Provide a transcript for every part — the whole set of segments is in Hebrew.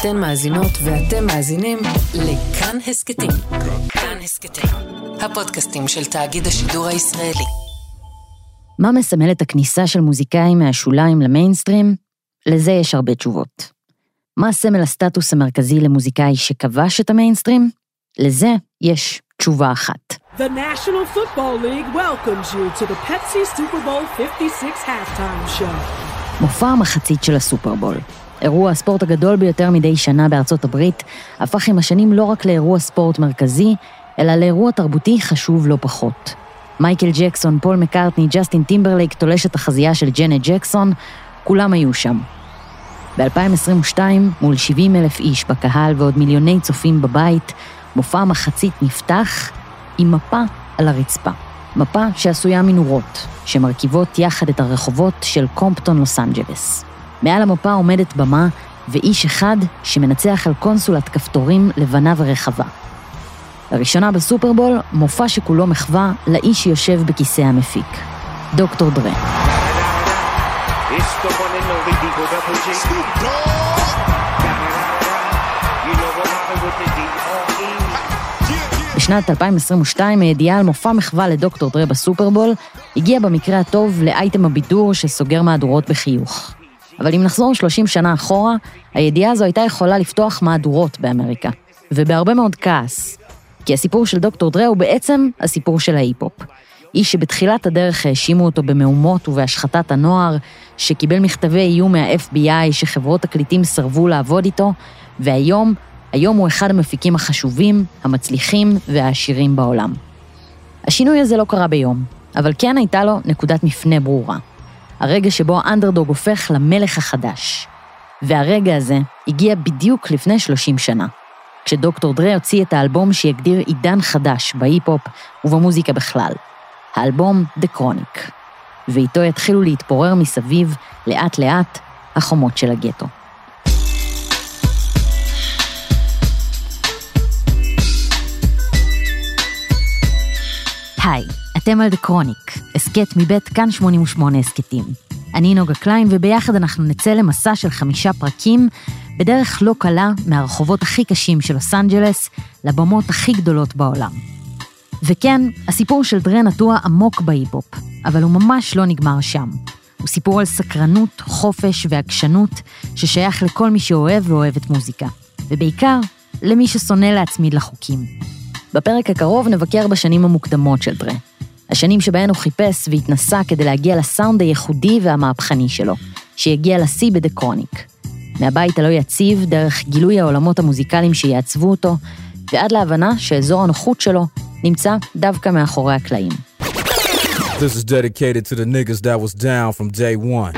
אתן מאזינות ואתם מאזינים לכאן הסכתים. כאן הסכתים, הפודקאסטים של תאגיד השידור הישראלי. מה מסמל את הכניסה של מוזיקאים מהשוליים למיינסטרים? לזה יש הרבה תשובות. מה סמל הסטטוס המרכזי למוזיקאי שכבש את המיינסטרים? לזה יש תשובה אחת. The National Football League welcomes you to the Pepsi Super Bowl 56 halftime show. מופע המחצית של הסופרבול. אירוע הספורט הגדול ביותר מדי שנה בארצות הברית, הפך עם השנים לא רק לאירוע ספורט מרכזי, אלא לאירוע תרבותי חשוב לא פחות. מייקל ג'קסון, פול מקארטני, ג'סטין טימברלייק, תולשת החזייה של ג'נט ג'קסון, כולם היו שם. ב-2022, מול 70 אלף איש בקהל ועוד מיליוני צופים בבית, מופע המחצית נפתח עם מפה על הרצפה. מפה שעשויה מנורות, שמרכיבות יחד את הרחובות של קומפטון לוס אנג'לס. מעל המפה עומדת במה ואיש אחד שמנצח על קונסולת כפתורים לבנה ורחבה. לראשונה בסופרבול, מופע שכולו מחווה לאיש שיושב בכיסא המפיק, דוקטור דרה. בשנת 2022 הידיעה על מופע מחווה לדוקטור דרה בסופרבול הגיעה במקרה הטוב לאייטם הבידור שסוגר מהדורות בחיוך. אבל אם נחזור 30 שנה אחורה, הידיעה הזו הייתה יכולה לפתוח מהדורות באמריקה, ובהרבה מאוד כעס. כי הסיפור של דוקטור דרה הוא בעצם הסיפור של ההיפ-הופ. איש שבתחילת הדרך האשימו אותו במהומות ובהשחתת הנוער, שקיבל מכתבי איום מה-FBI שחברות תקליטים סירבו לעבוד איתו, והיום, היום הוא אחד המפיקים החשובים, המצליחים והעשירים בעולם. השינוי הזה לא קרה ביום, אבל כן הייתה לו נקודת מפנה ברורה. הרגע שבו האנדרדוג הופך למלך החדש. והרגע הזה הגיע בדיוק לפני 30 שנה, כשדוקטור דרה הוציא את האלבום שיגדיר עידן חדש בהיפ-הופ ובמוזיקה בכלל, האלבום The Chronic, ואיתו יתחילו להתפורר מסביב, לאט-לאט, החומות של הגטו. היי, אתם על The Chronic, הסכת מבית כאן 88 הסכתים. אני נוגה קליין, וביחד אנחנו נצא למסע של חמישה פרקים, בדרך לא קלה מהרחובות הכי קשים של לוס אנג'לס לבמות הכי גדולות בעולם. וכן, הסיפור של דרה נטוע עמוק בהיפ-הופ, אבל הוא ממש לא נגמר שם. הוא סיפור על סקרנות, חופש ועקשנות, ששייך לכל מי שאוהב ואוהבת מוזיקה, ובעיקר למי ששונא להצמיד לחוקים. בפרק הקרוב נבקר בשנים המוקדמות של דרה, השנים שבהן הוא חיפש והתנסה כדי להגיע לסאונד הייחודי והמהפכני שלו, שיגיע לשיא בדקרוניק. מהבית הלא יציב, דרך גילוי העולמות המוזיקליים שיעצבו אותו, ועד להבנה שאזור הנוחות שלו נמצא דווקא מאחורי הקלעים. This is dedicated to the niggas that was down from day one.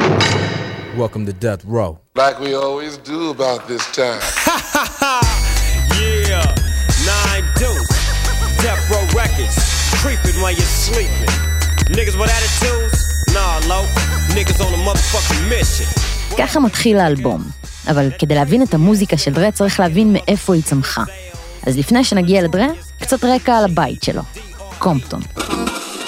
Welcome to Death Row. Like we always do about this time. Yeah, nine deuce, Death Row Records, creeping while you're sleeping. Niggas with attitudes? Nah, low. Niggas on a motherfucking mission. ככה מתחיל האלבום, אבל כדי להבין את המוזיקה של דרה צריך להבין מאיפה היא צמחה. אז לפני שנגיע לדרה, קצת רקע על הבית שלו, קומפטון.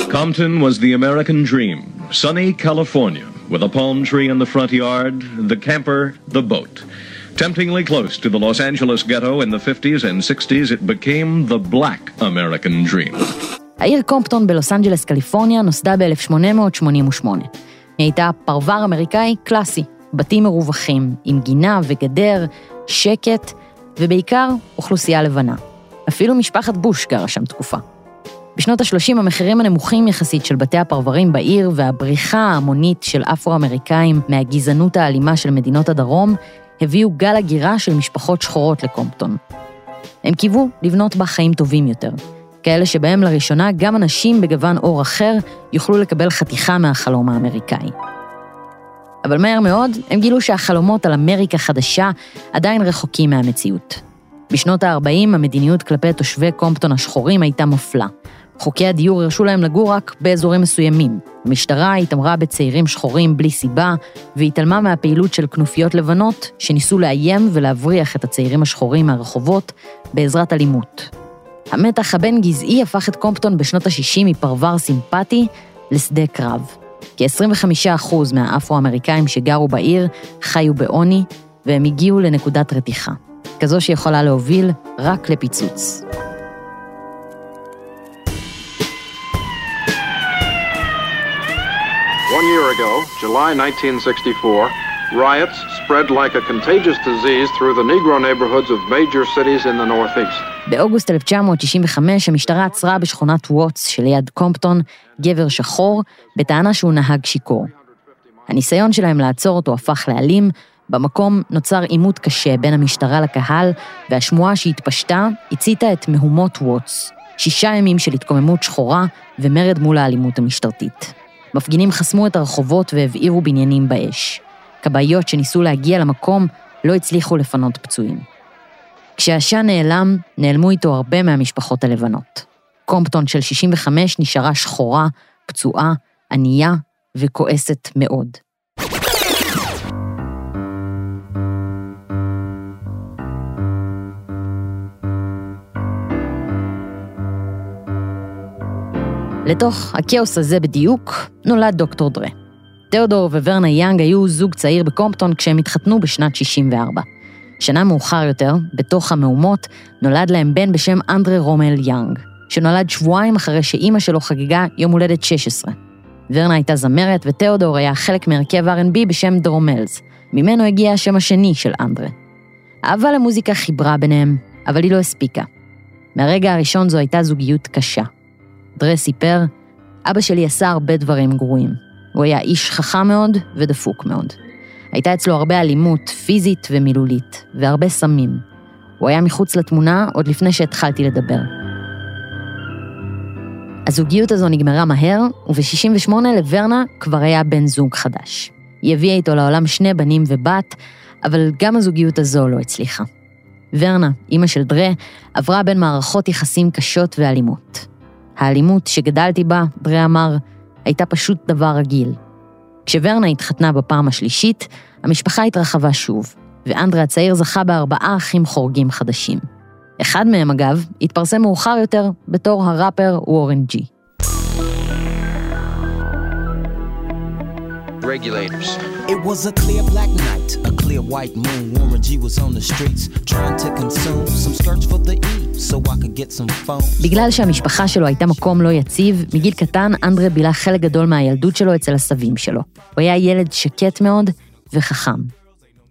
Compton was the American dream. Sunny California, with a palm tree in the front yard, the camper, the boat. Temptingly close to the Los Angeles ghetto in the 50s and 60s, it became the black American dream. העיר קומפטון בלוס אנג'לס, קליפורניה, נוסדה ב-1888. היא הייתה פרבר אמריקאי קלאסי, בתים מרווחים, עם גינה וגדר, שקט, ובעיקר אוכלוסייה לבנה. אפילו משפחת בוש גרה שם תקופה. בשנות ה-30 המחירים הנמוכים יחסית של בתי הפרברים בעיר והבריחה ההמונית של אפרו-אמריקאים מהגזענות האלימה של מדינות הדרום, הביאו גל הגירה של משפחות שחורות לקומפטון. הם קיוו לבנות בה חיים טובים יותר, כאלה שבהם לראשונה גם אנשים בגוון עור אחר יוכלו לקבל חתיכה מהחלום האמריקאי. אבל מהר מאוד הם גילו שהחלומות על אמריקה חדשה עדיין רחוקים מהמציאות. בשנות ה-40 המדיניות כלפי תושבי קומפטון השחורים הייתה מפלה. חוקי הדיור הרשו להם לגור רק באזורים מסוימים. המשטרה התעמרה בצעירים שחורים בלי סיבה, והתעלמה מהפעילות של כנופיות לבנות שניסו לאיים ולהבריח את הצעירים השחורים מהרחובות בעזרת אלימות. המתח הבין-גזעי הפך את קומפטון בשנות ה-60 מפרבר סימפטי לשדה קרב. כ-25% מהאפרו-אמריקאים שגרו בעיר חיו בעוני, והם הגיעו לנקודת רתיחה, כזו שיכולה להוביל רק לפיצוץ. One year ago, July 1964, riots spread like a contagious disease through the Negro neighborhoods of major cities in the Northeast. באוגוסט 1965 המשטרה עצרה בשכונת ווטס שליד קומפטון גבר שחור בטענה שהוא נהג שיכור. הניסיון שלהם לעצור אותו הפך לאלים, במקום נוצר עימות קשה בין המשטרה לקהל, והשמועה שהתפשטה הציתה את מהומות ווטס. שישה ימים של התקוממות שחורה ומרד מול האלימות המשטרתית. מפגינים חסמו את הרחובות והבעירו בניינים באש. כבאיות שניסו להגיע למקום לא הצליחו לפנות פצועים. כשהעשן נעלם, נעלמו איתו הרבה מהמשפחות הלבנות. קומפטון של 65 נשארה שחורה, פצועה, ענייה וכועסת מאוד. לתוך הכאוס הזה בדיוק נולד דוקטור דרה. תיאודור וורנה יאנג היו זוג צעיר בקומפטון כשהם התחתנו בשנת 64. שנה מאוחר יותר, בתוך המהומות, נולד להם בן בשם אנדרה רומל יאנג, שנולד שבועיים אחרי שאימא שלו חגגה יום הולדת 16. ורנה הייתה זמרת ותיאודור היה חלק מהרכב R&B בשם דרומלס, ממנו הגיע השם השני של אנדרה. אהבה למוזיקה חיברה ביניהם, אבל היא לא הספיקה. מהרגע הראשון זו הייתה זוגיות קשה. דרה סיפר, אבא שלי עשה הרבה דברים גרועים. הוא היה איש חכם מאוד ודפוק מאוד. הייתה אצלו הרבה אלימות פיזית ומילולית, והרבה סמים. הוא היה מחוץ לתמונה עוד לפני שהתחלתי לדבר. הזוגיות הזו נגמרה מהר, וב-68 לוורנה כבר היה בן זוג חדש. היא הביאה איתו לעולם שני בנים ובת, אבל גם הזוגיות הזו לא הצליחה. ורנה, אימא של דרה, עברה בין מערכות יחסים קשות ואלימות. האלימות שגדלתי בה, דרה אמר, הייתה פשוט דבר רגיל. כשוורנה התחתנה בפעם השלישית, המשפחה התרחבה שוב, ואנדרה הצעיר זכה בארבעה אחים חורגים חדשים. אחד מהם, אגב, התפרסם מאוחר יותר בתור הראפר וורן ג'י. Regulators. It was a clear black night, a clear white moon. Warren G was on the streets trying to consume some skirts for the E so I could get some phone. בגלל שהמשפחה שלו הייתה מקום לא יציב, מגיל קטן אנדרה בילה חלק גדול מהילדות שלו אצל הסבים שלו. הוא היה ילד שקט מאוד וחכם.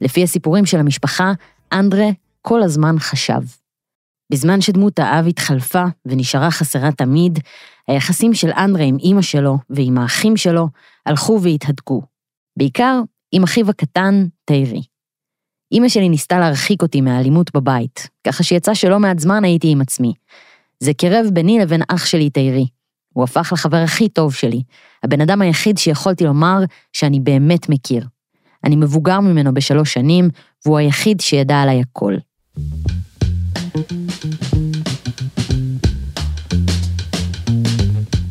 לפי הסיפורים של המשפחה, אנדרה כל הזמן חשב. בזמן שדמות האב התחלפה ונשארה חסרה תמיד, היחסים של אנדרה עם אימא שלו ועם האחים שלו הלכו והתהדקו. בעיקר עם אחיו הקטן, תיירי. אימא שלי ניסתה להרחיק אותי מהאלימות בבית, ככה שיצא שלא מעט זמן הייתי עם עצמי. זה קירב ביני לבין אח שלי תיירי. הוא הפך לחבר הכי טוב שלי, הבן אדם היחיד שיכולתי לומר שאני באמת מכיר. אני מבוגר ממנו בשלוש שנים, והוא היחיד שידע עליי הכל.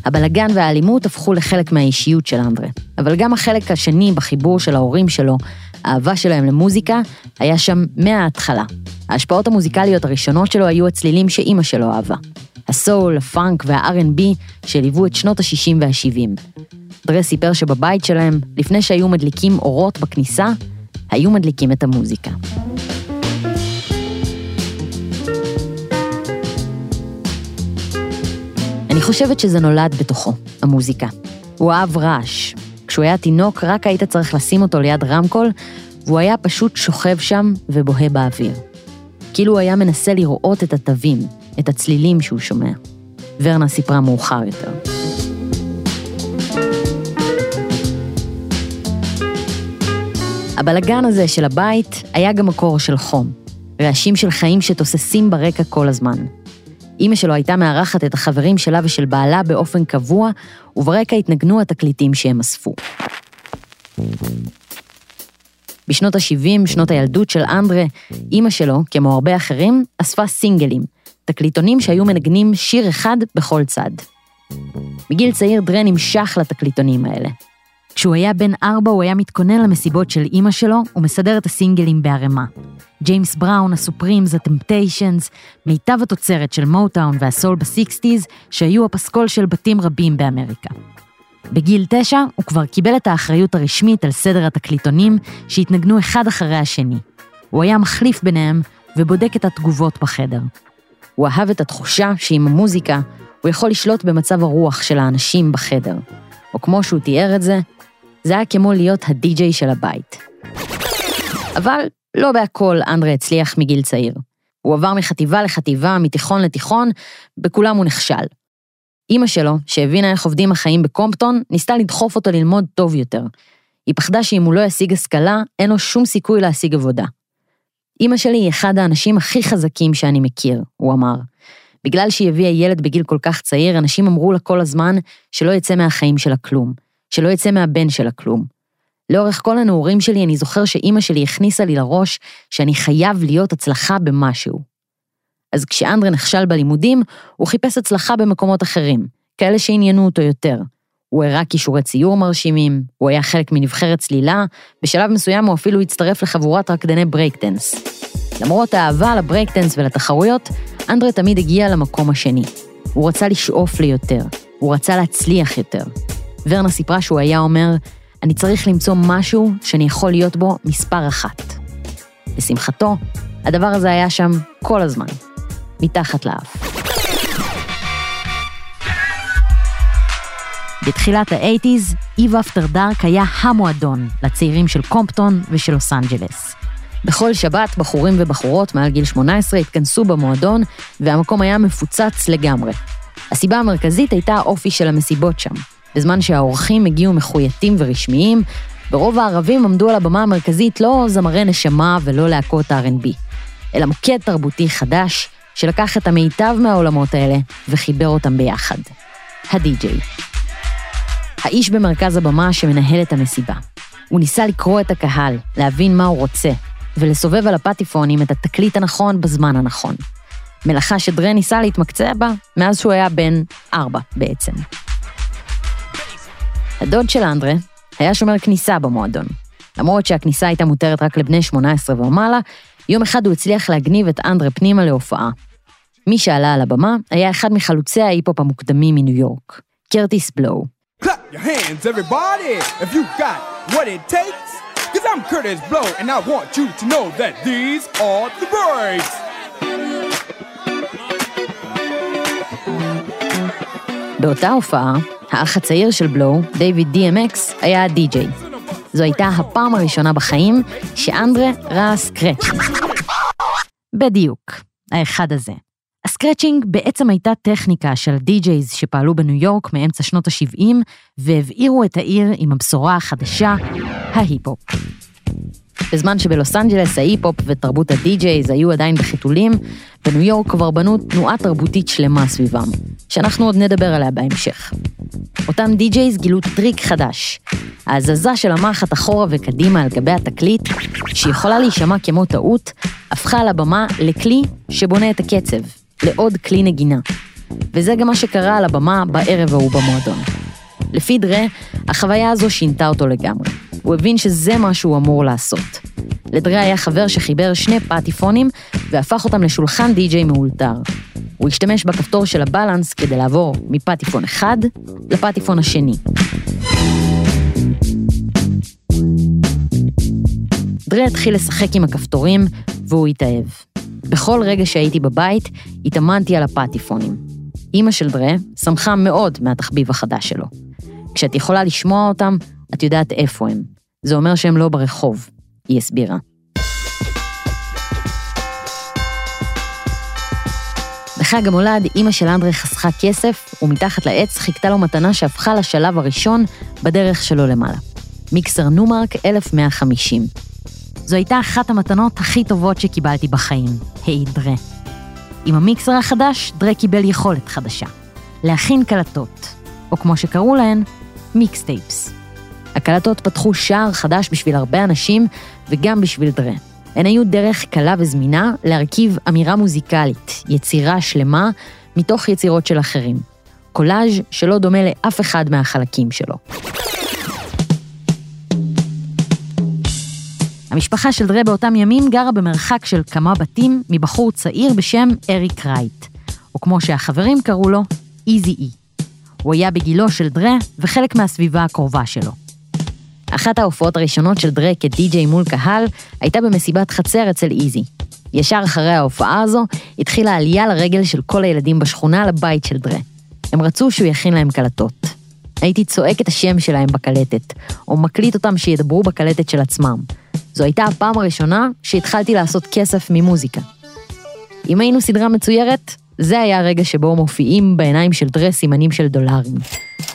הבלגן והאלימות הפכו לחלק מהאישיות של אנדרה, אבל גם החלק השני בחיבור של ההורים שלו, האהבה שלהם למוזיקה, היה שם מההתחלה. ההשפעות המוזיקליות הראשונות שלו היו הצלילים שאימא שלו אהבה. הסול, הפאנק וה-R&B שליוו את שנות ה-60 וה-70. דרה סיפר שבבית שלהם, לפני שהיו מדליקים אורות בכניסה, היו מדליקים את המוזיקה. אני חושבת שזה נולד בתוכו, המוזיקה. הוא אהב רעש. כשהוא היה תינוק, רק היית צריך לשים אותו ליד רמקול, והוא היה פשוט שוכב שם ובוהה באוויר. כאילו הוא היה מנסה לראות את התווים, את הצלילים שהוא שומע. ורנה סיפרה מאוחר יותר. הבלגן הזה של הבית היה גם מקור של חום. רעשים של חיים שתוססים ברקע כל הזמן. אימא שלו הייתה מארחת את החברים שלה ושל בעלה באופן קבוע, וברקע התנגנו התקליטים שהם אספו. בשנות ה-70, שנות הילדות של אנדרה, אימא שלו, כמו הרבה אחרים, אספה סינגלים, תקליטונים שהיו מנגנים שיר אחד בכל צד. מגיל צעיר דרה נמשך לתקליטונים האלה. כשהוא היה בן ארבע הוא היה מתכונן למסיבות של אימא שלו ומסדר את הסינגלים בערימה. ג'יימס בראון, הסופרימס, הטמפטיישנס, מיטב התוצרת של מוטאון והסול ב sixties, שהיו הפסקול של בתים רבים באמריקה. בגיל תשע הוא כבר קיבל את האחריות הרשמית על סדר התקליטונים שהתנגנו אחד אחרי השני. הוא היה מחליף ביניהם ובודק את התגובות בחדר. הוא אהב את התחושה שעם המוזיקה הוא יכול לשלוט במצב הרוח של האנשים בחדר. או כמו שהוא תיאר את זה, זה היה כמו להיות הדי-ג'יי של הבית. אבל לא בהכל אנדרה הצליח מגיל צעיר. הוא עבר מחטיבה לחטיבה, מתיכון לתיכון, בכולם הוא נכשל. אימא שלו, שהבינה איך עובדים החיים בקומפטון, ניסתה לדחוף אותו ללמוד טוב יותר. היא פחדה שאם הוא לא ישיג השכלה, אין לו שום סיכוי להשיג עבודה. אימא שלי היא אחד האנשים הכי חזקים שאני מכיר, הוא אמר. בגלל שהיא הביאה ילד בגיל כל כך צעיר, אנשים אמרו לה כל הזמן שלא יצא מהחיים שלה כלום, שלא יצא מהבן שלה כלום. לאורך כל הנעורים שלי אני זוכר שאימא שלי הכניסה לי לראש שאני חייב להיות הצלחה במשהו. אז כשאנדרה נכשל בלימודים, הוא חיפש הצלחה במקומות אחרים, כאלה שעניינו אותו יותר. הוא הראה כישורי ציור מרשימים, הוא היה חלק מנבחרת צלילה, בשלב מסוים הוא אפילו הצטרף לחבורת רקדני ברייקדנס. למרות האהבה לברייקדנס ולתחרויות, אנדרה תמיד הגיע למקום השני. הוא רצה לשאוף ליותר, הוא רצה להצליח יותר. ורנה סיפרה שהוא היה אומר, אני צריך למצוא משהו שאני יכול להיות בו מספר אחת. לשמחתו, הדבר הזה היה שם כל הזמן, מתחת לאף. בתחילת האייטיז, איב אפטר דארק היה המועדון לצעירים של קומפטון ושל לוס אנג'לס. בכל שבת בחורים ובחורות מעל גיל 18 התכנסו במועדון, והמקום היה מפוצץ לגמרי. הסיבה המרכזית הייתה האופי של המסיבות שם. בזמן שהאורחים הגיעו מחויטים ורשמיים, ברוב הערבים עמדו על הבמה המרכזית לא זמרי נשמה ולא להקות R&B, אלא מוקד תרבותי חדש, שלקח את המיטב מהעולמות האלה וחיבר אותם ביחד. הדי-ג'יי. האיש במרכז הבמה שמנהל את המסיבה. הוא ניסה לקרוא את הקהל, להבין מה הוא רוצה, ולסובב על הפטיפונים את התקליט הנכון בזמן הנכון. מלאכה שדרה ניסה להתמקצע בה מאז שהוא היה בן ארבע בעצם. הדוד של אנדרה היה שומר כניסה במועדון. למרות שהכניסה הייתה מותרת רק לבני 18 ומעלה, יום אחד הוא הצליח להגניב את אנדרה פנימה להופעה. מי שעלה על הבמה היה אחד מחלוצי ההיפ-הופ המוקדמים מניו יורק, קרטיס בלואו. Hands, Blow, באותה הופעה, האח הצעיר של בלואו, דיוויד DMX, היה הדי-ג'יי. זו הייתה הפעם הראשונה בחיים שאנדרה ראה scratch. בדיוק, האחד הזה. ה scratching בעצם הייתה טכניקה של DJs שפעלו בניו יורק מאמצע שנות ה-70 והבעירו את העיר עם הבשורה החדשה, ההיפ-הופ. בזמן שבלוס אנג'לס ההיפ-הופ ותרבות ה DJs היו עדיין בחיתולים, בניו יורק כבר בנו תנועה תרבותית שלמה סביבם, שאנחנו עוד נדבר עליה בהמשך. אותם DJs גילו טריק חדש, ההזזה של המחט אחורה וקדימה על גבי התקליט, שיכולה להישמע כמו טעות, הפכה על הבמה לכלי שבונה את הקצב, לעוד כלי נגינה. וזה גם מה שקרה על הבמה בערב ההוא במועדון. לפי דרה, החוויה הזו שינתה אותו לגמרי. הוא הבין שזה מה שהוא אמור לעשות. לדרה היה חבר שחיבר שני פטיפונים והפך אותם לשולחן די-ג'יי מאולתר. הוא השתמש בכפתור של הבלנס כדי לעבור מפטיפון אחד לפטיפון השני. דרה התחיל לשחק עם הכפתורים והוא התאהב. בכל רגע שהייתי בבית, התאמנתי על הפטיפונים. אימא של דרה שמחה מאוד מהתחביב החדש שלו. כשאת יכולה לשמוע אותם, את יודעת איפה הם. זה אומר שהם לא ברחוב, היא הסבירה. בחג המולד, אימא של אנדרה חסכה כסף, ומתחת לעץ חיכתה לו מתנה שהפכה לשלב הראשון בדרך שלו למעלה. מיקסר נומרק 1150. זו הייתה אחת המתנות הכי טובות שקיבלתי בחיים, העיד דרה. עם המיקסר החדש, דרה קיבל יכולת חדשה. להכין קלטות, או כמו שקראו להן, מיקסטייפס. הקלטות פתחו שער חדש בשביל הרבה אנשים וגם בשביל דרה. הן היו דרך קלה וזמינה להרכיב אמירה מוזיקלית, יצירה שלמה, מתוך יצירות של אחרים. קולאז' שלא דומה לאף אחד מהחלקים שלו. המשפחה של דרה באותם ימים גרה במרחק של כמה בתים מבחור צעיר בשם אריק רייט, או כמו שהחברים קראו לו, איזי אי. הוא היה בגילו של דרה וחלק מהסביבה הקרובה שלו. אחת ההופעות הראשונות של דרה כדי-ג'יי מול קהל הייתה במסיבת חצר אצל איזי. ישר אחרי ההופעה הזו התחילה עלייה לרגל של כל הילדים בשכונה לבית של דרה. הם רצו שהוא יכין להם קלטות. הייתי צועק את השם שלהם בקלטת, או מקליט אותם שידברו בקלטת של עצמם. זו הייתה הפעם הראשונה שהתחלתי לעשות כסף ממוזיקה. אם היינו סדרה מצוירת, זה היה הרגע שבו מופיעים בעיניים של דרה סימנים של דולרים.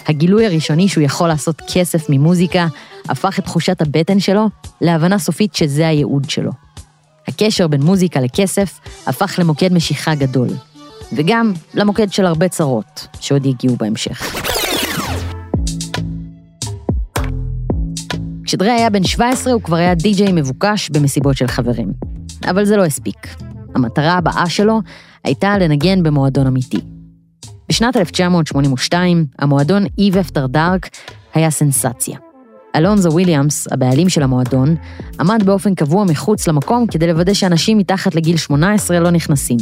הגילוי הראשוני שהוא יכול לעשות כסף ממוזיקה הפך את תחושת הבטן שלו להבנה סופית שזה הייעוד שלו. הקשר בין מוזיקה לכסף הפך למוקד משיכה גדול, וגם למוקד של הרבה צרות שעוד יגיעו בהמשך. כשדרי היה בן 17 הוא כבר היה די-ג'יי מבוקש במסיבות של חברים. אבל זה לא הספיק. המטרה הבאה שלו הייתה לנגן במועדון אמיתי. בשנת 1982, המועדון Eve After Dark היה סנסציה. אלונזו וויליאמס, הבעלים של המועדון, עמד באופן קבוע מחוץ למקום כדי לוודא שאנשים מתחת לגיל 18 לא נכנסים.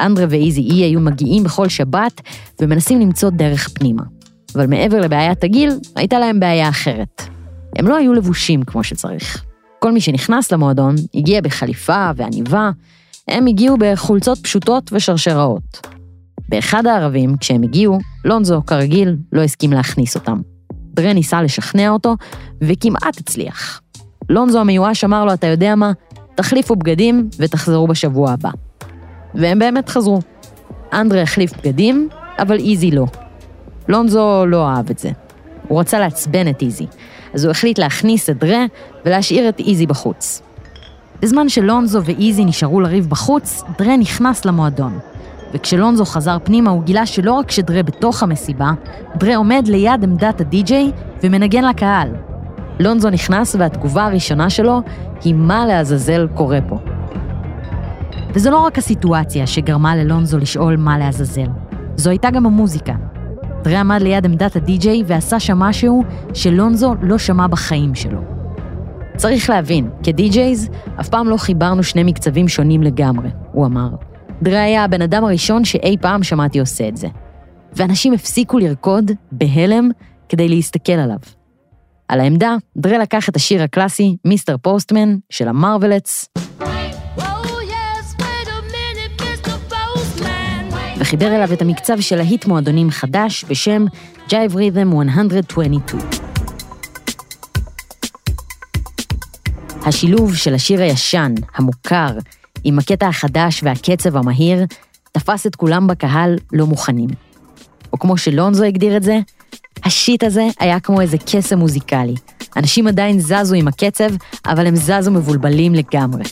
אנדרה ואיזי אי היו מגיעים בכל שבת ומנסים למצוא דרך פנימה. אבל מעבר לבעיית הגיל, הייתה להם בעיה אחרת. הם לא היו לבושים כמו שצריך. כל מי שנכנס למועדון הגיע בחליפה ועניבה, הם הגיעו בחולצות פשוטות ושרשראות. באחד הערבים, כשהם הגיעו, לונזו, כרגיל, לא הסכים להכניס אותם. דרה ניסה לשכנע אותו, וכמעט הצליח. לונזו המיואש אמר לו, אתה יודע מה? תחליפו בגדים ותחזרו בשבוע הבא. והם באמת חזרו. אנדרה החליף בגדים, אבל איזי לא. לונזו לא אהב את זה. הוא רצה לעצבן את איזי, אז הוא החליט להכניס את דרה ולהשאיר את איזי בחוץ. בזמן שלונזו ואיזי נשארו לריב בחוץ, דרה נכנס למועדון. וכשלונזו חזר פנימה הוא גילה שלא רק שדרה בתוך המסיבה, דרה עומד ליד עמדת הדי-ג'יי ומנגן לקהל. לונזו נכנס והתגובה הראשונה שלו היא מה לעזאזל קורה פה. וזו לא רק הסיטואציה שגרמה ללונזו לשאול מה לעזאזל, זו הייתה גם המוזיקה. דרה עמד ליד עמדת הדי-ג'יי ועשה שם משהו שלונזו לא שמע בחיים שלו. צריך להבין, כדי-ג'ייז, אף פעם לא חיברנו שני מקצבים שונים לגמרי, הוא אמר. דרה היה הבן אדם הראשון שאי פעם שמעתי עושה את זה. ואנשים הפסיקו לרקוד בהלם כדי להסתכל עליו. על העמדה, דרה לקח את השיר הקלאסי, מיסטר פוסטמן, של המרווילטס, וחיבר אליו את המקצב של להיט מועדונים חדש בשם Jive Rhythm 122. השילוב של השיר הישן, המוכר, עם הקטע החדש והקצב המהיר, תפס את כולם בקהל לא מוכנים. או כמו שלונזו הגדיר את זה, השיט הזה היה כמו איזה קסם מוזיקלי. אנשים עדיין זזו עם הקצב, אבל הם זזו מבולבלים לגמרי.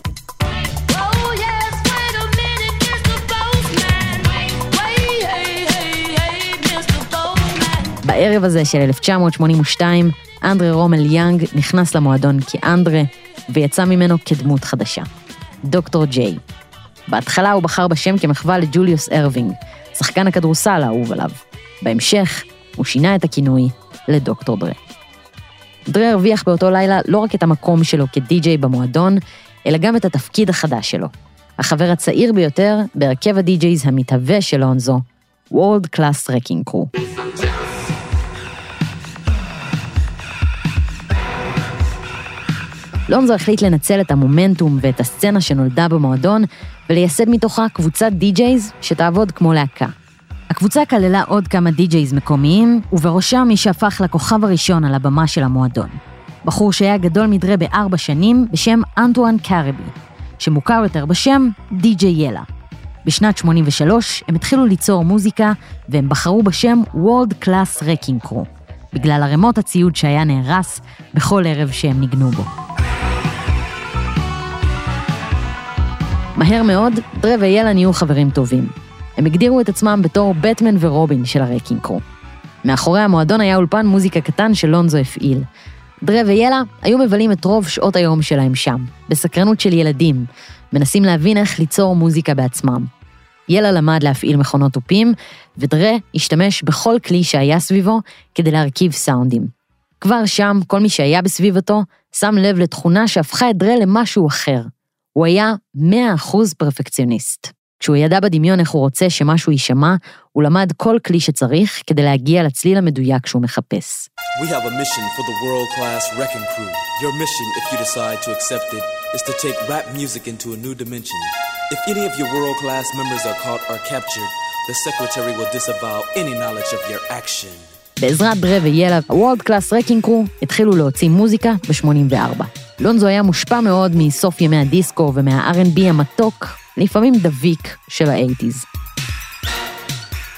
בערב הזה של 1982, אנדרה רומל יאנג נכנס למועדון כאנדרה, ויצא ממנו כדמות חדשה. דוקטור ג'יי. בהתחלה הוא בחר בשם כמחווה לג'וליוס ארווינג, שחקן הכדורסל האהוב עליו. בהמשך, הוא שינה את הכינוי לדוקטור דרה. דרה הרוויח באותו לילה לא רק את המקום שלו כדי-ג'יי במועדון, אלא גם את התפקיד החדש שלו. החבר הצעיר ביותר בהרכב ה DJs המתהווה של לונזו, World Class Wrecking Crew. לונזו החליט לנצל את המומנטום ואת הסצנה שנולדה במועדון ולייסד מתוכה קבוצת די-ג'ייז שתעבוד כמו להקה. הקבוצה כללה עוד כמה די-ג'ייז מקומיים, ובראשם מי שהפך לכוכב הראשון על הבמה של המועדון. בחור שהיה גדול מדרה בארבע שנים בשם אנטואן קארבי, שמוכר יותר בשם די-ג'יי ילה. בשנת 83 הם התחילו ליצור מוזיקה, והם בחרו בשם World Class Wrecking Crew, בגלל ערימות הציוד שהיה נהרס בכל ערב שהם ניגנו בו. מהר מאוד, דרה ויאלה נהיו חברים טובים. הם הגדירו את עצמם בתור בטמן ורובין של הרקינג קרו. מאחורי המועדון היה אולפן מוזיקה קטן שלונזו הפעיל. דרה ויאלה היו מבלים את רוב שעות היום שלהם שם, בסקרנות של ילדים, מנסים להבין איך ליצור מוזיקה בעצמם. יאלה למד להפעיל מכונות תופים, ודרה השתמש בכל כלי שהיה סביבו כדי להרכיב סאונדים. כבר שם, כל מי שהיה בסביבתו שם לב לתכונה שהפכה את דרה למשהו אחר, הוא היה 100% פרפקציוניסט. כשהוא ידע בדמיון איך הוא רוצה שמשהו יישמע, הוא למד כל כלי שצריך כדי להגיע לצליל המדויק שהוא מחפש. We have a mission for the world-class Wrecking Crew. Your mission, if you decide to accept it, is to take rap music into a new dimension. If any of your world-class members are caught or captured, the secretary will disavow any knowledge of your action. בעזרת דרה ויאלה, ה-World Class Wrecking Crew התחילו להוציא מוזיקה ב-84. לונזו היה מושפע מאוד מסוף ימי הדיסקו ומה-R&B המתוק, לפעמים דביק, של האייטיז.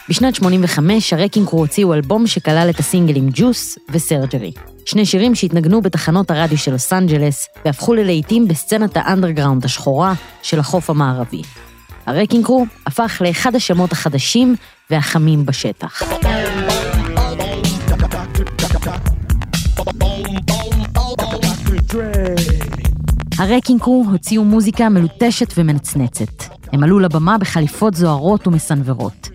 בשנת 85 הרקינג קרו הוציאו אלבום שכלל את הסינגלים ג'וס וסרג'רי. שני שירים שהתנגנו בתחנות הרדיו של לוס אנג'לס והפכו ללהיטים בסצנת האנדרגראונד השחורה של החוף המערבי. הרקינג קרו הפך לאחד השמות החדשים והחמים בשטח. הרקינג קרו הוציאו מוזיקה מלוטשת ומנצנצת. הם עלו לבמה בחליפות זוהרות ומסנוורות.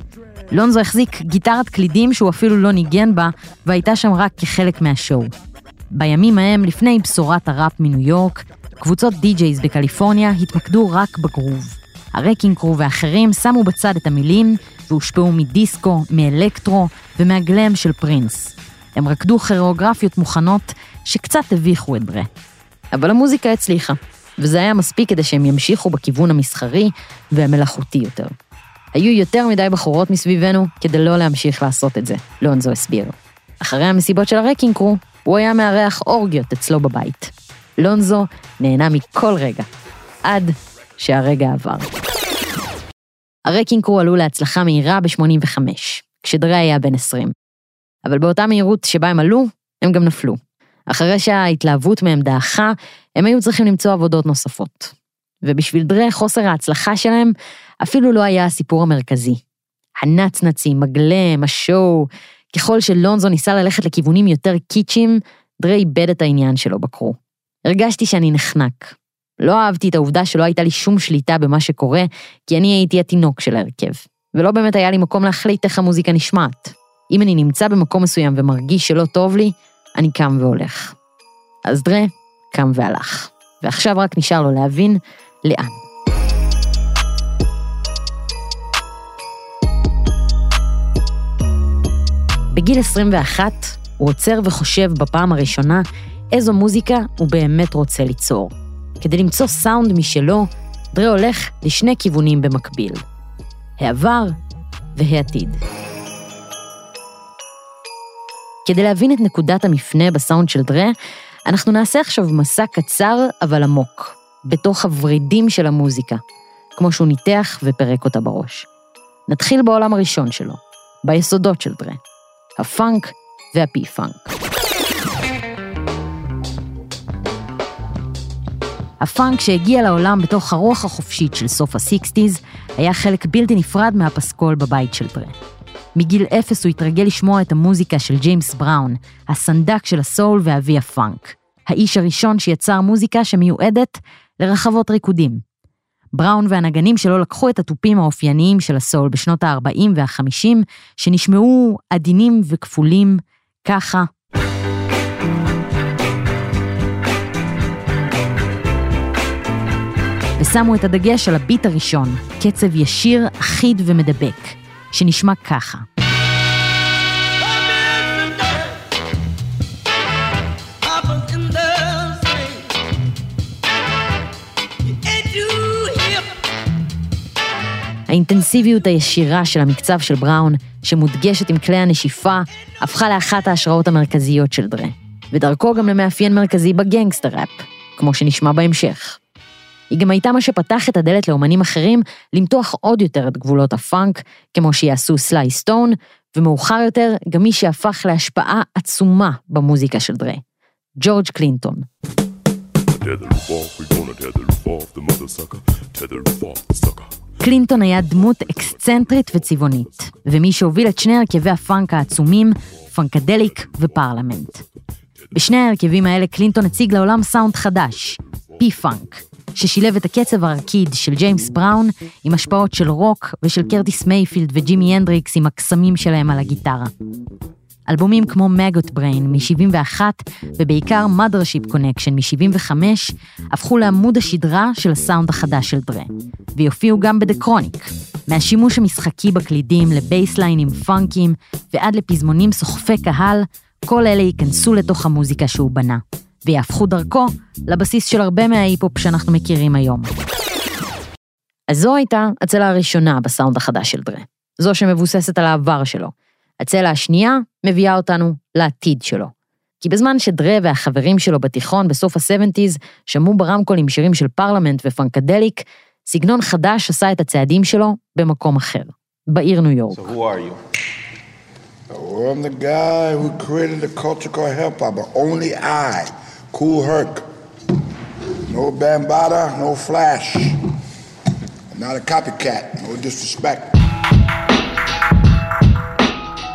לונזו החזיק גיטרת קלידים שהוא אפילו לא ניגן בה, והייתה שם רק כחלק מהשואו. בימים ההם, לפני בשורת הראפ מניו יורק, קבוצות די-ג'ייז בקליפורניה התמקדו רק בגרוב. הרקינג קרו ואחרים שמו בצד את המילים והושפעו מדיסקו, מאלקטרו ומהגלם של פרינס. הם רקדו כירואוגרפיות מוכנות שקצת הביכו את דרה. אבל המוזיקה הצליחה, וזה היה מספיק כדי שהם ימשיכו בכיוון המסחרי והמלאכותי יותר. היו יותר מדי בחורות מסביבנו כדי לא להמשיך לעשות את זה, לונזו הסביר. אחרי המסיבות של הרקינג קרו, הוא היה מארח אורגיות אצלו בבית. לונזו נהנה מכל רגע, עד שהרגע עבר. הרקינג קרו עלו להצלחה מהירה ב-85, כשדרי היה בן 20. אבל באותה מהירות שבה הם עלו, הם גם נפלו. אחרי שההתלהבות מהם דעכה, הם היו צריכים למצוא עבודות נוספות. ובשביל דרה, חוסר ההצלחה שלהם אפילו לא היה הסיפור המרכזי. הנצנצים, הגלם, השואו, ככל שלונזו ניסה ללכת לכיוונים יותר קיצ'ים, דרה איבד את העניין שלו בקרו. הרגשתי שאני נחנק. לא אהבתי את העובדה שלא הייתה לי שום שליטה במה שקורה, כי אני הייתי התינוק של ההרכב, ולא באמת היה לי מקום להחליט איך המוזיקה נשמעת. אם אני נמצא במקום מסוים ומרגיש שלא טוב לי, אני קם והולך. אז דרה קם והלך, ועכשיו רק נשאר לו להבין לאן. בגיל 21 הוא עוצר וחושב בפעם הראשונה איזו מוזיקה הוא באמת רוצה ליצור. כדי למצוא סאונד משלו, דרה הולך לשני כיוונים במקביל, העבר והעתיד. כדי להבין את נקודת המפנה בסאונד של דרה, אנחנו נעשה עכשיו מסע קצר אבל עמוק, בתוך הוורידים של המוזיקה, כמו שהוא ניתח ופרק אותה בראש. נתחיל בעולם הראשון שלו, ביסודות של דרה, הפאנק וה P-Funk. הפאנק שהגיע לעולם בתוך הרוח החופשית של סוף ה sixties, היה חלק בלתי נפרד מהפסקול בבית של דרה. מגיל אפס הוא התרגל לשמוע את המוזיקה של ג'יימס בראון, הסנדק של הסול ואבי הפאנק. האיש הראשון שיצר מוזיקה שמיועדת לרחבות ריקודים. בראון והנגנים שלו לקחו את התופים האופייניים של הסול בשנות ה-40 וה-50, שנשמעו עדינים וכפולים, ככה. ושמו את הדגש על הביט הראשון, קצב ישיר, אחיד ומדבק, שנשמע ככה. האינטנסיביות הישירה של המקצב של בראון, שמודגשת עם כלי הנשיפה, הפכה לאחת ההשראות המרכזיות של דרה, ודרכו גם למאפיין מרכזי בגנגסטר ראפ, כמו שנשמע בהמשך. היא גם הייתה מה שפתח את הדלת לאומנים אחרים למתוח עוד יותר את גבולות הפאנק, כמו שיעשו סליי סטון, ומאוחר יותר גם מי שהפך להשפעה עצומה במוזיקה של דרה, ג'ורג' קלינטון. קלינטון היה דמות אקסצנטרית וצבעונית, ומי שהוביל את שני הרכבי הפאנק העצומים, פאנקדליק ופרלמנט. בשני ההרכבים האלה קלינטון הציג לעולם סאונד חדש, P-Funk, ששילב את הקצב הרקיד של ג'יימס בראון עם השפעות של רוק ושל קרטיס מייפילד וג'ימי הנדריקס עם הקסמים שלהם על הגיטרה. אלבומים כמו Maggot Brain מ-71 ובעיקר Mothership Connection מ-75 הפכו לעמוד השדרה של הסאונד החדש של דרה, ויופיעו גם ב"The Chronic", מהשימוש המשחקי בקלידים לבייסליינים פאנקיים ועד לפזמונים סוחפי קהל, כל אלה ייכנסו לתוך המוזיקה שהוא בנה, ויהפכו דרכו לבסיס של הרבה מההיפ-הופ שאנחנו מכירים היום. אז זו הייתה הצלע הראשונה בסאונד החדש של דרה, זו שמבוססת על העבר שלו. הצלע השנייה מביאה אותנו לעתיד שלו. כי בזמן שדרה והחברים שלו בתיכון בסוף ה-70's שמעו ברמקולים שירים של פרלמנט ופנקדליק, סגנון חדש עשה את הצעדים שלו במקום אחר, בעיר ניו יורק. So who are you? Oh, I'm the guy who created the culture called hip hop, but only I, Cool Herc. No Bambada, no Flash. I'm not a copycat, no disrespect.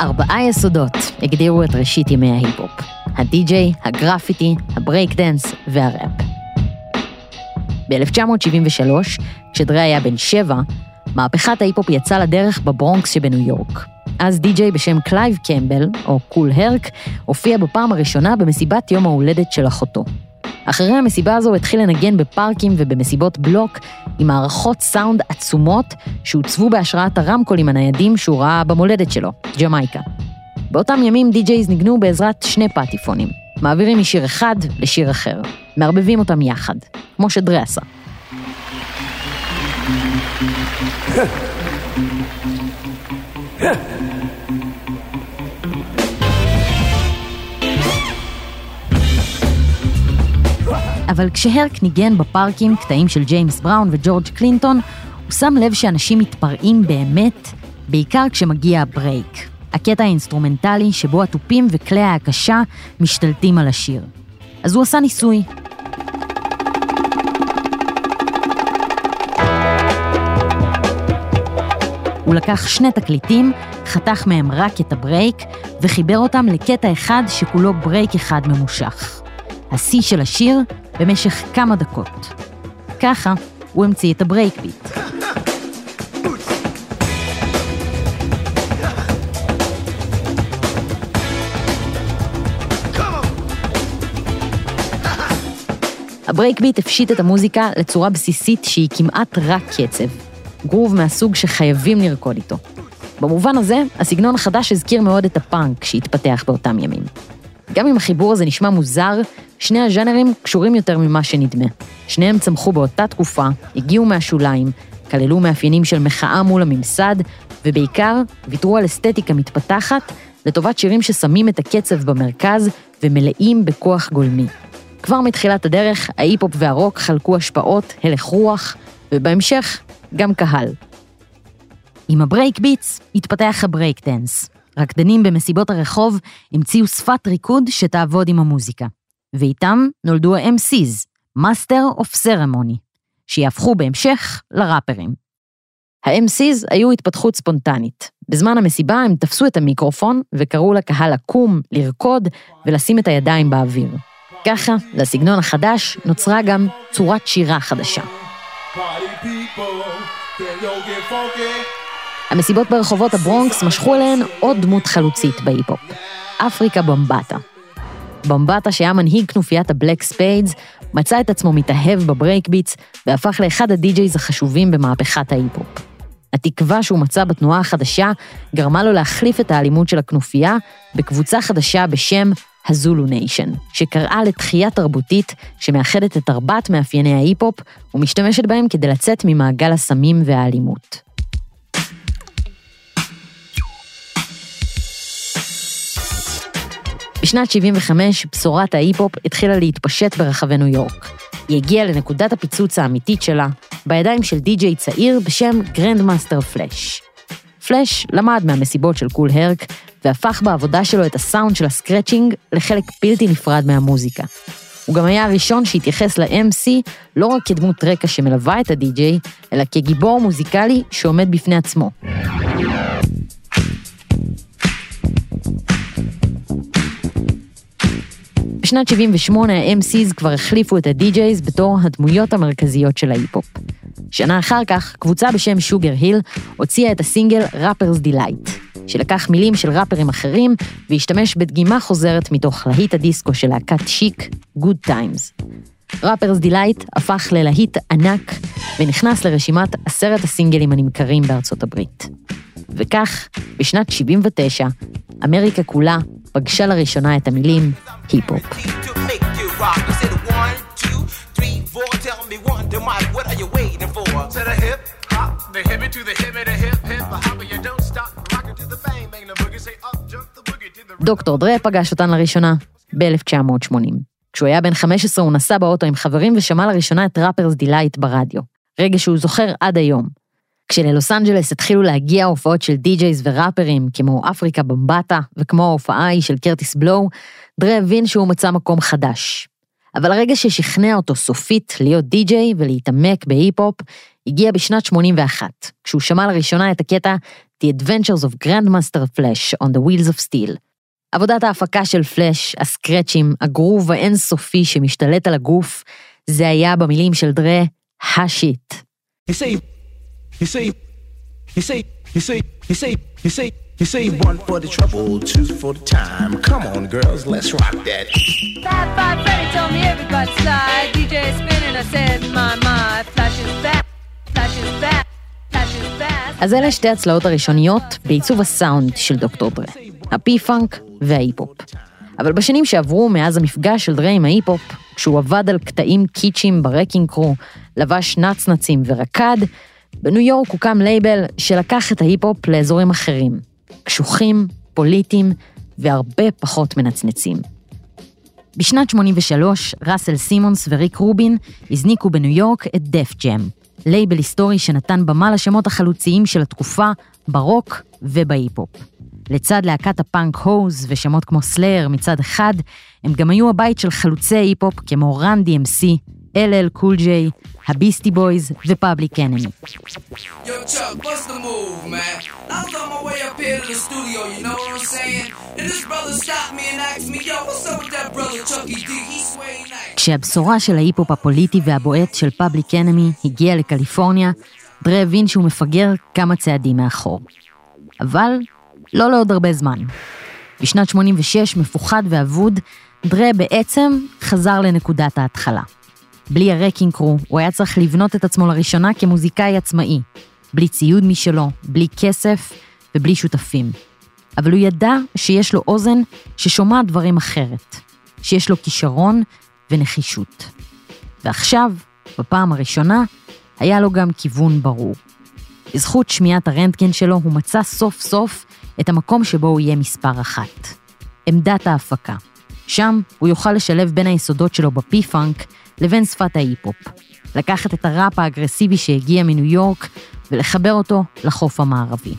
ארבעה יסודות הגדירו את ראשית ימי ההיפ-הופ. הדי-ג'יי, הגרפיטי, הבריק דנס והראפ. ב-1973, כשדרה היה בן שבע, מהפכת ההיפ-הופ יצאה לדרך בברונקס שבניו יורק. אז די-ג'יי בשם קלייב קמבל, או קול הרק, הופיע בפעם הראשונה במסיבת יום ההולדת של אחותו. אחרי המסיבה הזו התחיל לנגן בפארקים ובמסיבות בלוק עם מערכות סאונד עצומות שהוצבו בהשראת הרמקולים הניידים שהוא ראה במולדת שלו, ג'מייקה. באותם ימים די-ג'ייז ניגנו בעזרת שני פטיפונים, מעבירים משיר אחד לשיר אחר, מערבבים אותם יחד, כמו שדרה עשה. אבל כשהרק ניגן בפארקים קטעים של ג'יימס בראון וג'ורג' קלינטון, הוא שם לב שאנשים מתפרעים באמת, בעיקר כשמגיע ה break, הקטע האינסטרומנטלי שבו התופים וכלי ההקשה משתלטים על השיר. אז הוא עשה ניסוי. הוא לקח שני תקליטים, חתך מהם רק את ה break, וחיבר אותם לקטע אחד שכולו break אחד ממושך. השיא של השיר במשך כמה דקות. ככה הוא המציא את ה break beat. ה break beat הפשיט את המוזיקה לצורה בסיסית שהיא כמעט רק קצב. גרוב מהסוג שחייבים לרקוד איתו. במובן הזה, הסגנון החדש הזכיר מאוד את הפאנק שהתפתח באותם ימים. גם אם החיבור הזה נשמע מוזר, שני הז'אנרים קשורים יותר ממה שנדמה. שניהם צמחו באותה תקופה, הגיעו מהשוליים, כללו מאפיינים של מחאה מול הממסד, ובעיקר ויתרו על אסתטיקה מתפתחת לטובת שירים ששמים את הקצב במרכז ומלאים בכוח גולמי. כבר מתחילת הדרך, ההיפ-הופ והרוק חלקו השפעות, הלך רוח, ובהמשך, גם קהל. עם ה break beats התפתח הברייק דנס. רקדנים במסיבות הרחוב המציאו שפת ריקוד שתעבוד עם המוזיקה. ואיתם נולדו ה-MC's, Master of Ceremony, שיהפכו בהמשך לראפרים. ה-MC's היו התפתחות ספונטנית. בזמן המסיבה הם תפסו את המיקרופון וקראו לקהל לקום, לרקוד ולשים את הידיים באוויר. ככה, לסגנון החדש נוצרה גם צורת שירה חדשה. המסיבות ברחובות הברונקס משכו אליהן עוד דמות חלוצית בהיפ-הופ, אפריקה במבטה. במבטה שהיה מנהיג כנופיית הבלק ספיידס, מצא את עצמו מתאהב ב break beats והפך לאחד הדי-ג'ייז החשובים במהפכת ההיפ-הופ. התקווה שהוא מצא בתנועה החדשה גרמה לו להחליף את האלימות של הכנופיה בקבוצה חדשה בשם הזולו ניישן, שקראה לתחייה תרבותית שמאחדת את ארבעת מאפייני ההיפ-הופ ומשתמשת בהם כדי לצאת ממעגל הסמים והאלימות. בשנת 75 בשורת ההיפ-הופ התחילה להתפשט ברחבי ניו יורק. היא הגיעה לנקודת הפיצוץ האמיתית שלה, בידיים של די-ג'יי צעיר בשם גרנד מאסטר פלאש. פלאש למד מהמסיבות של קול הרק, והפך בעבודה שלו את הסאונד של ה scratching לחלק בלתי נפרד מהמוזיקה. הוא גם היה הראשון שהתייחס ל-MC לא רק כדמות רקע שמלווה את הדי-ג'יי, אלא כגיבור מוזיקלי שעומד בפני עצמו. בשנת 78 ה-MCs כבר החליפו את ה-DJs בתור הדמויות המרכזיות של ההיפ-הופ. שנה אחר כך, קבוצה בשם שוגר היל הוציאה את הסינגל Rappers Delight, שלקח מילים של ראפרים אחרים והשתמש בדגימה חוזרת מתוך להיט הדיסקו של להקת שיק, Good Times. Rappers Delight הפך ללהיט ענק ונכנס לרשימת עשרת הסינגלים הנמכרים בארצות הברית. וכך, בשנת 79, אמריקה כולה פגשה לראשונה את המילים היפ-הופ. דוקטור דרה פגש אותן לראשונה ב-1980. כשהוא היה בן 15 הוא נסע באוטו עם חברים ושמע לראשונה את Rappers Delight ברדיו, רגע שהוא זוכר עד היום. כשללוס אנג'לס התחילו להגיע הופעות של די-ג'ייז וראפרים, כמו אפריקה במבטה וכמו ההופעה ההיא של קרטיס בלואו, דרה הבין שהוא מצא מקום חדש. אבל הרגע ששכנע אותו סופית להיות די-ג'יי ולהתעמק בהיפ-הופ, הגיע בשנת 81, כשהוא שמע לראשונה את הקטע The Adventures of Grandmaster Flash on the Wheels of Steel. עבודת ההפקה של פלאש, הסקרצ'ים, הגרוב האינסופי שמשתלט על הגוף, זה היה במילים של דרה, השיט. You say, you say, you say, you say, you say, you say one for the trouble, two for the time. Come on, girls, let's rock that. Five, five, Freddy told me everybody slide. DJ spinning, I said, my, my, flash is back, flash is back, flash is back. אז אלה שתי הצלעות הראשוניות בעיצוב הסאונד של דוקטור דרה, ה P-Funk וההיפ-הופ. אבל בשנים שעברו מאז המפגש של דרה עם ההיפ-הופ, כשהוא עבד על קטעים קיצ'יים ב Wreckin' Cru, לבש נצנצים ורקד, בניו יורק הוקם לייבל שלקח את ההיפ-הופ לאזורים אחרים, קשוחים, פוליטיים והרבה פחות מנצנצים. בשנת 83, ראסל סימונס וריק רובין הזניקו בניו יורק את Def Jam, לייבל היסטורי שנתן במה לשמות החלוציים של התקופה ברוק ובהיפ-הופ. לצד להקת הפאנק Hose ושמות כמו Slayer מצד אחד, הם גם היו הבית של חלוצי היפ-הופ כמו Run DMC, LL Cool J, ה Beastie Boys ו Public Enemy. כשהבשורה של ההיפ-הופ הפוליטי והבועט של Public Enemy הגיעה לקליפורניה, דרה הבין שהוא מפגר כמה צעדים מאחור. אבל לא לעוד הרבה זמן. בשנת 86, מפוחד ואבוד, דרה בעצם חזר לנקודת ההתחלה. בלי ה Wreckin' Cru, הוא היה צריך לבנות את עצמו לראשונה כמוזיקאי עצמאי, בלי ציוד משלו, בלי כסף ובלי שותפים. אבל הוא ידע שיש לו אוזן ששומעת דברים אחרת, שיש לו כישרון ונחישות. ועכשיו, בפעם הראשונה, היה לו גם כיוון ברור. בזכות שמיעת הרנטגן שלו, הוא מצא סוף סוף את המקום שבו הוא יהיה מספר אחת. עמדת ההפקה. שם הוא יוכל לשלב בין היסודות שלו ב P-Funk לבין שפת ההיפ-הופ. לקחת את הראפ האגרסיבי שהגיע מניו יורק ולחבר אותו לחוף המערבי.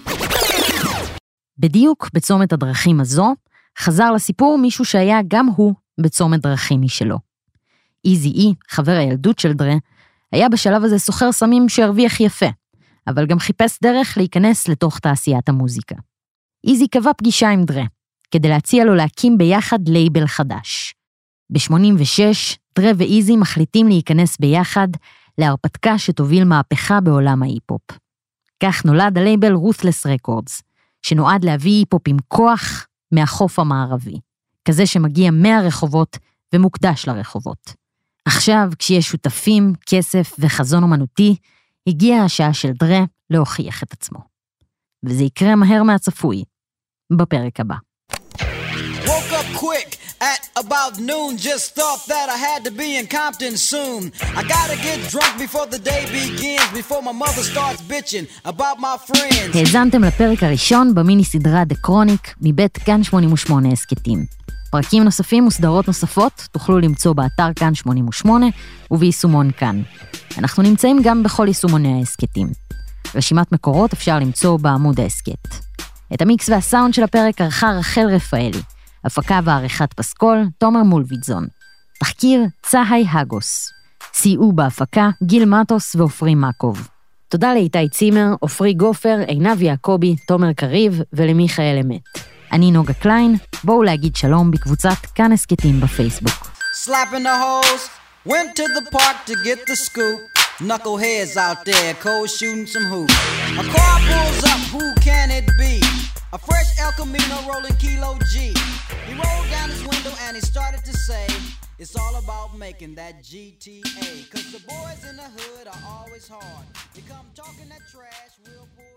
בדיוק בצומת הדרכים הזו, חזר לסיפור מישהו שהיה גם הוא בצומת דרכים משלו. Eazy-E, חבר הילדות של דרה, היה בשלב הזה סוחר סמים שהרוויח יפה, אבל גם חיפש דרך להיכנס לתוך תעשיית המוזיקה. Eazy קבע פגישה עם דרה, כדי להציע לו להקים ביחד לייבל חדש. ב-86, דרה ו Eazy מחליטים להיכנס ביחד להרפתקה שתוביל מהפכה בעולם ההיפ-הופ. כך נולד הלייבל Ruthless Records, שנועד להביא היפ-הופ עם כוח מהחוף המערבי, כזה שמגיע מהרחובות ומוקדש לרחובות. עכשיו, כשיש שותפים, כסף וחזון אומנותי, הגיעה השעה של דרה להוכיח את עצמו. וזה יקרה מהר מהצפוי, בפרק הבא. Woke up quick at about noon. Just thought that I had to be in Compton soon. I gotta get drunk before the day begins, before my mother starts bitching about my friends. האזנתם לפרק הראשון במיני סדרה The Chronic מבית כאן 88 הסכתים. פרקים נוספים וסדרות נוספות תוכלו למצוא באתר כאן 88 וביישומון כאן. אנחנו נמצאים גם בכל יישומוני ההסכתים. רשימת מקורות אפשר למצוא בעמוד ההסכת. את המיקס והסאונד של הפרק ערכה רחל רפאלי. הפקה ועריכת פסקול, תומר מולביטזון. תחקיר, צהי הגוס. סייעו בהפקה גיל מטוס ועופרי מקוב. תודה לאיתי צימר, עופרי גופר, עינב יעקבי, תומר קריב ולמיכאל אמת. אני נוגה קליין, בואו להגיד שלום בקבוצת כאן הסכתים בפייסבוק. Went to the park to get the scoop. Knuckleheads out there, cold shooting some hoops. A car pulls up, who can it be? A fresh El Camino rolling Kilo G. He rolled down his window and he started to say, It's all about making that GTA. Cause the boys in the hood are always hard. They come talking that trash, we'll pull